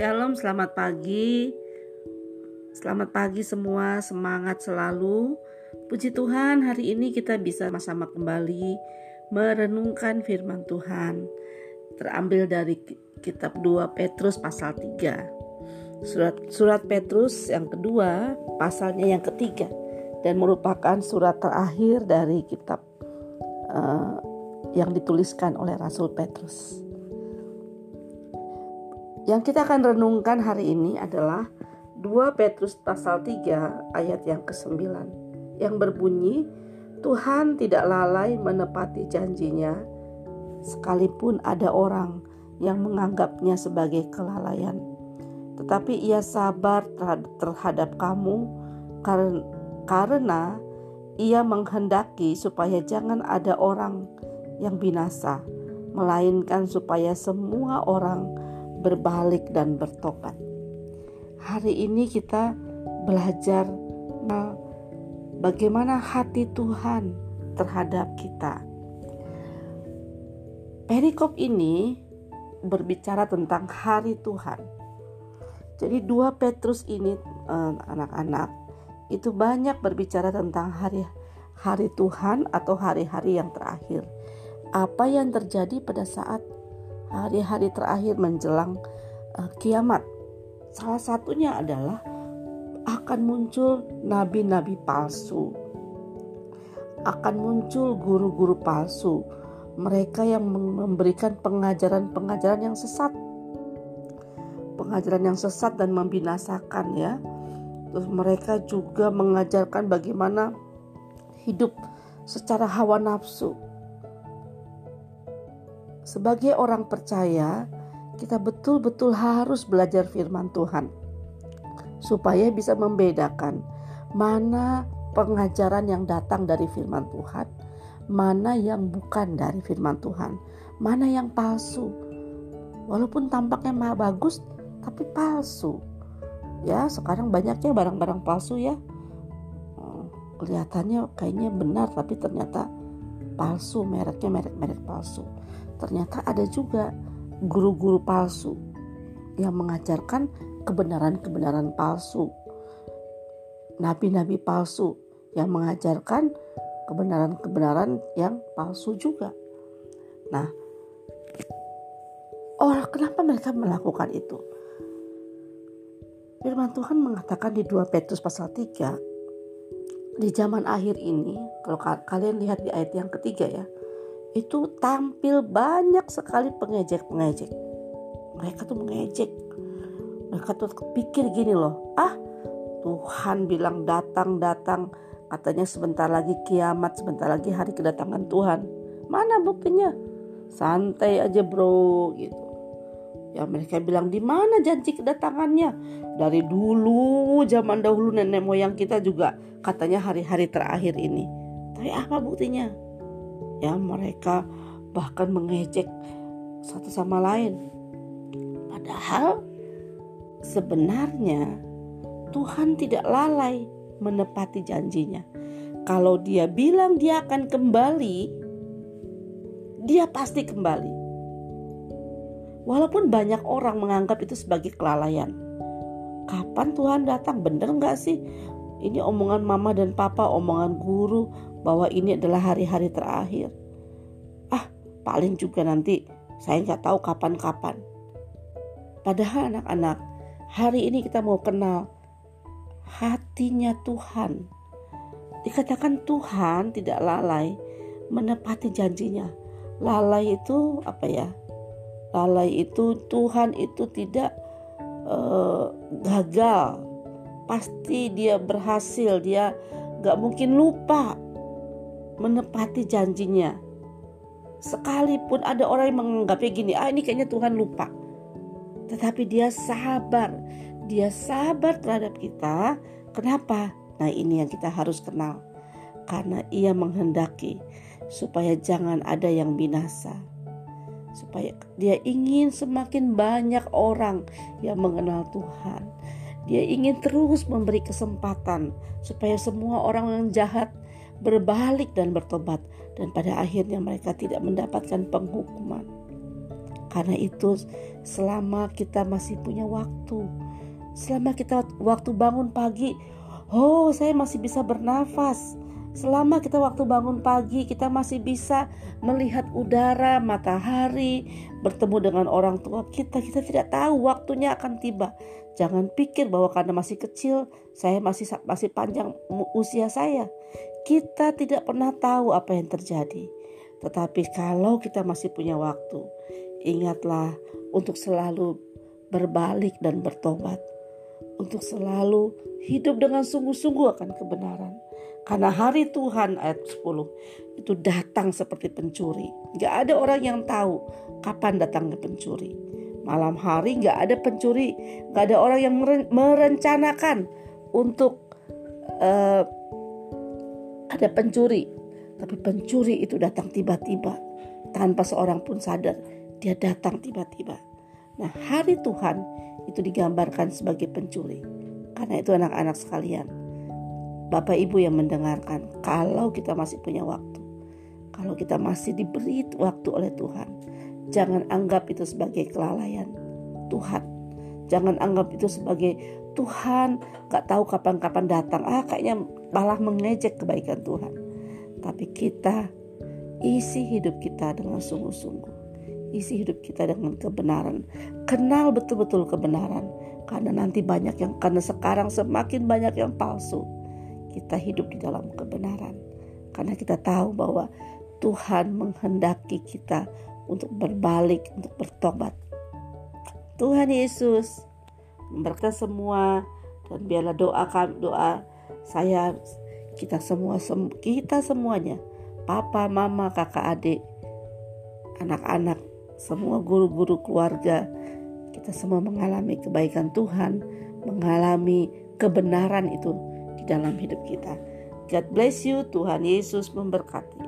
Shalom, selamat pagi. Selamat pagi semua, semangat selalu. Puji Tuhan, hari ini kita bisa sama-sama kembali merenungkan firman Tuhan. Terambil dari kitab 2 Petrus pasal 3. Surat surat Petrus yang kedua, pasalnya yang ketiga dan merupakan surat terakhir dari kitab uh, yang dituliskan oleh Rasul Petrus. Yang kita akan renungkan hari ini adalah 2 Petrus pasal 3 ayat yang ke-9 yang berbunyi Tuhan tidak lalai menepati janjinya sekalipun ada orang yang menganggapnya sebagai kelalaian. Tetapi ia sabar terhadap kamu karena ia menghendaki supaya jangan ada orang yang binasa melainkan supaya semua orang berbalik dan bertobat. Hari ini kita belajar bagaimana hati Tuhan terhadap kita. Perikop ini berbicara tentang hari Tuhan. Jadi dua Petrus ini eh, anak-anak itu banyak berbicara tentang hari hari Tuhan atau hari-hari yang terakhir. Apa yang terjadi pada saat hari-hari terakhir menjelang uh, kiamat. Salah satunya adalah akan muncul nabi-nabi palsu. Akan muncul guru-guru palsu. Mereka yang memberikan pengajaran-pengajaran yang sesat. Pengajaran yang sesat dan membinasakan ya. Terus mereka juga mengajarkan bagaimana hidup secara hawa nafsu sebagai orang percaya, kita betul-betul harus belajar firman Tuhan supaya bisa membedakan mana pengajaran yang datang dari firman Tuhan, mana yang bukan dari firman Tuhan, mana yang palsu. Walaupun tampaknya bagus, tapi palsu. Ya, sekarang banyaknya barang-barang palsu ya. Oh, kelihatannya kayaknya benar, tapi ternyata palsu, mereknya merek-merek palsu ternyata ada juga guru-guru palsu yang mengajarkan kebenaran-kebenaran palsu. Nabi-nabi palsu yang mengajarkan kebenaran-kebenaran yang palsu juga. Nah, orang kenapa mereka melakukan itu? Firman Tuhan mengatakan di 2 Petrus pasal 3 di zaman akhir ini, kalau kalian lihat di ayat yang ketiga ya, itu tampil banyak sekali pengejek-pengejek. Mereka tuh mengejek. Mereka tuh pikir gini loh, ah Tuhan bilang datang-datang, katanya sebentar lagi kiamat, sebentar lagi hari kedatangan Tuhan. Mana buktinya? Santai aja bro gitu. Ya mereka bilang di mana janji kedatangannya? Dari dulu zaman dahulu nenek moyang kita juga katanya hari-hari terakhir ini. Tapi apa buktinya? Ya mereka bahkan mengejek satu sama lain. Padahal sebenarnya Tuhan tidak lalai menepati janjinya. Kalau dia bilang dia akan kembali dia pasti kembali. Walaupun banyak orang menganggap itu sebagai kelalaian. Kapan Tuhan datang? Bener nggak sih ini omongan mama dan papa, omongan guru bahwa ini adalah hari-hari terakhir. Ah, paling juga nanti saya nggak tahu kapan-kapan. Padahal anak-anak, hari ini kita mau kenal hatinya Tuhan. Dikatakan Tuhan tidak lalai menepati janjinya. Lalai itu apa ya? Lalai itu Tuhan itu tidak uh, gagal pasti dia berhasil. Dia gak mungkin lupa menepati janjinya. Sekalipun ada orang yang menganggapnya gini ah ini kayaknya Tuhan lupa. Tetapi dia sabar. Dia sabar terhadap kita. Kenapa? Nah ini yang kita harus kenal. Karena ia menghendaki supaya jangan ada yang binasa. Supaya dia ingin semakin banyak orang yang mengenal Tuhan dia ingin terus memberi kesempatan supaya semua orang yang jahat berbalik dan bertobat dan pada akhirnya mereka tidak mendapatkan penghukuman. Karena itu selama kita masih punya waktu, selama kita waktu bangun pagi, oh saya masih bisa bernafas. Selama kita waktu bangun pagi, kita masih bisa melihat udara, matahari, bertemu dengan orang tua kita. Kita tidak tahu waktunya akan tiba. Jangan pikir bahwa karena masih kecil, saya masih masih panjang usia saya. Kita tidak pernah tahu apa yang terjadi. Tetapi kalau kita masih punya waktu, ingatlah untuk selalu berbalik dan bertobat. Untuk selalu hidup dengan sungguh-sungguh akan kebenaran karena hari Tuhan ayat 10 itu datang seperti pencuri. Gak ada orang yang tahu kapan datangnya pencuri. Malam hari gak ada pencuri, gak ada orang yang merencanakan untuk uh, ada pencuri. Tapi pencuri itu datang tiba-tiba tanpa seorang pun sadar. Dia datang tiba-tiba. Nah hari Tuhan itu digambarkan sebagai pencuri. Karena itu anak-anak sekalian Bapak Ibu yang mendengarkan, kalau kita masih punya waktu, kalau kita masih diberi waktu oleh Tuhan, jangan anggap itu sebagai kelalaian Tuhan. Jangan anggap itu sebagai Tuhan gak tahu kapan-kapan datang. Ah kayaknya malah mengejek kebaikan Tuhan. Tapi kita isi hidup kita dengan sungguh-sungguh. Isi hidup kita dengan kebenaran. Kenal betul-betul kebenaran. Karena nanti banyak yang, karena sekarang semakin banyak yang palsu kita hidup di dalam kebenaran. Karena kita tahu bahwa Tuhan menghendaki kita untuk berbalik, untuk bertobat. Tuhan Yesus memberkati semua dan biarlah doa kami, doa saya kita semua kita semuanya papa mama kakak adik anak-anak semua guru-guru keluarga kita semua mengalami kebaikan Tuhan mengalami kebenaran itu dalam hidup kita. God bless you, Tuhan Yesus memberkati.